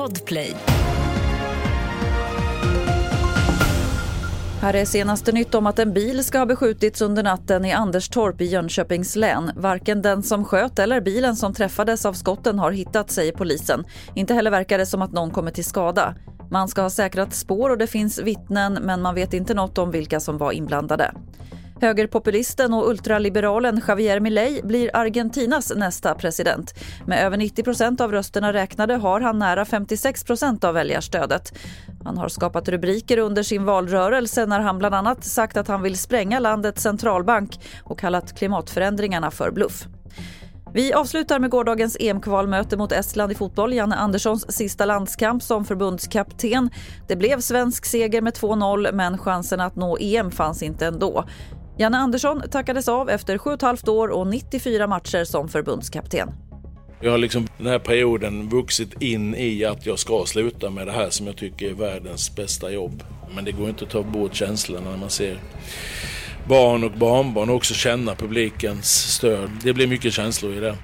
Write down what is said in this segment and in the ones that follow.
Podplay. Här är senaste nytt om att en bil ska ha beskjutits under natten i Anderstorp i Jönköpings län. Varken den som sköt eller bilen som träffades av skotten har hittats, säger polisen. Inte heller verkar det som att någon kommer till skada. Man ska ha säkrat spår och det finns vittnen men man vet inte något om vilka som var inblandade. Högerpopulisten och ultraliberalen Javier Milei blir Argentinas nästa president. Med över 90% av rösterna räknade har han nära 56% av väljarstödet. Han har skapat rubriker under sin valrörelse när han bland annat sagt att han vill spränga landets centralbank och kallat klimatförändringarna för bluff. Vi avslutar med gårdagens EM-kvalmöte mot Estland i fotboll. Janne Anderssons sista landskamp som förbundskapten. Det blev svensk seger med 2-0 men chansen att nå EM fanns inte ändå. Janne Andersson tackades av efter 7,5 år och 94 matcher som förbundskapten. Jag har liksom den här perioden vuxit in i att jag ska sluta med det här som jag tycker är världens bästa jobb. Men det går inte att ta bort känslorna när man ser barn och barnbarn och också känna publikens stöd. Det blir mycket känslor i det.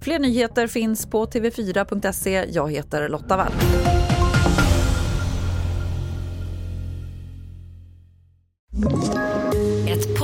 Fler nyheter finns på tv4.se. Jag heter Lotta Wall. Ett